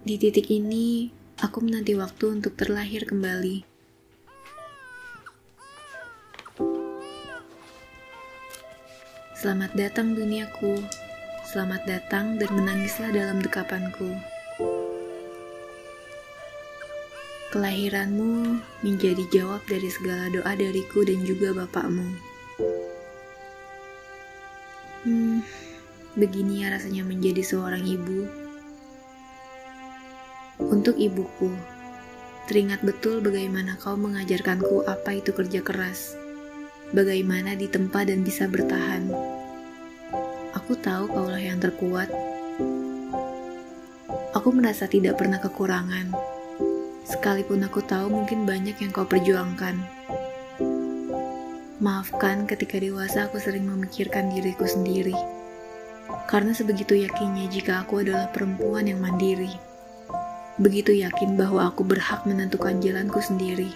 Di titik ini, aku menanti waktu untuk terlahir kembali. Selamat datang duniaku, selamat datang dan menangislah dalam dekapanku. Kelahiranmu menjadi jawab dari segala doa dariku dan juga bapakmu. Hmm, begini ya rasanya menjadi seorang ibu. Untuk ibuku, teringat betul bagaimana kau mengajarkanku apa itu kerja keras bagaimana ditempa dan bisa bertahan. Aku tahu kaulah yang terkuat. Aku merasa tidak pernah kekurangan, sekalipun aku tahu mungkin banyak yang kau perjuangkan. Maafkan ketika dewasa aku sering memikirkan diriku sendiri, karena sebegitu yakinnya jika aku adalah perempuan yang mandiri. Begitu yakin bahwa aku berhak menentukan jalanku sendiri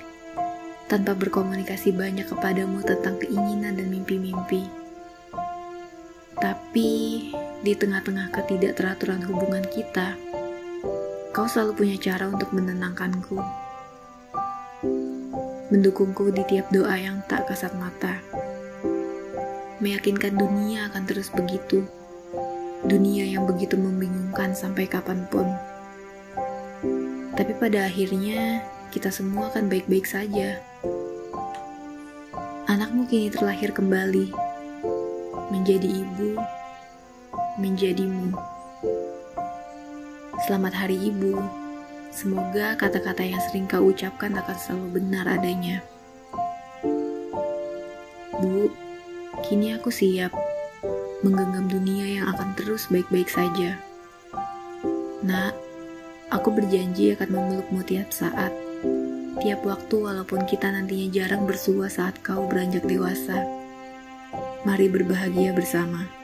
tanpa berkomunikasi banyak kepadamu tentang keinginan dan mimpi-mimpi. Tapi di tengah-tengah ketidakteraturan hubungan kita, kau selalu punya cara untuk menenangkanku. Mendukungku di tiap doa yang tak kasat mata. Meyakinkan dunia akan terus begitu. Dunia yang begitu membingungkan sampai kapan pun. Tapi pada akhirnya, kita semua akan baik-baik saja. Anakmu kini terlahir kembali, menjadi ibu, menjadimu. Selamat Hari Ibu. Semoga kata-kata yang sering kau ucapkan akan selalu benar adanya. Bu, kini aku siap menggenggam dunia yang akan terus baik-baik saja. Nak, aku berjanji akan memelukmu tiap saat tiap waktu walaupun kita nantinya jarang bersua saat kau beranjak dewasa. Mari berbahagia bersama.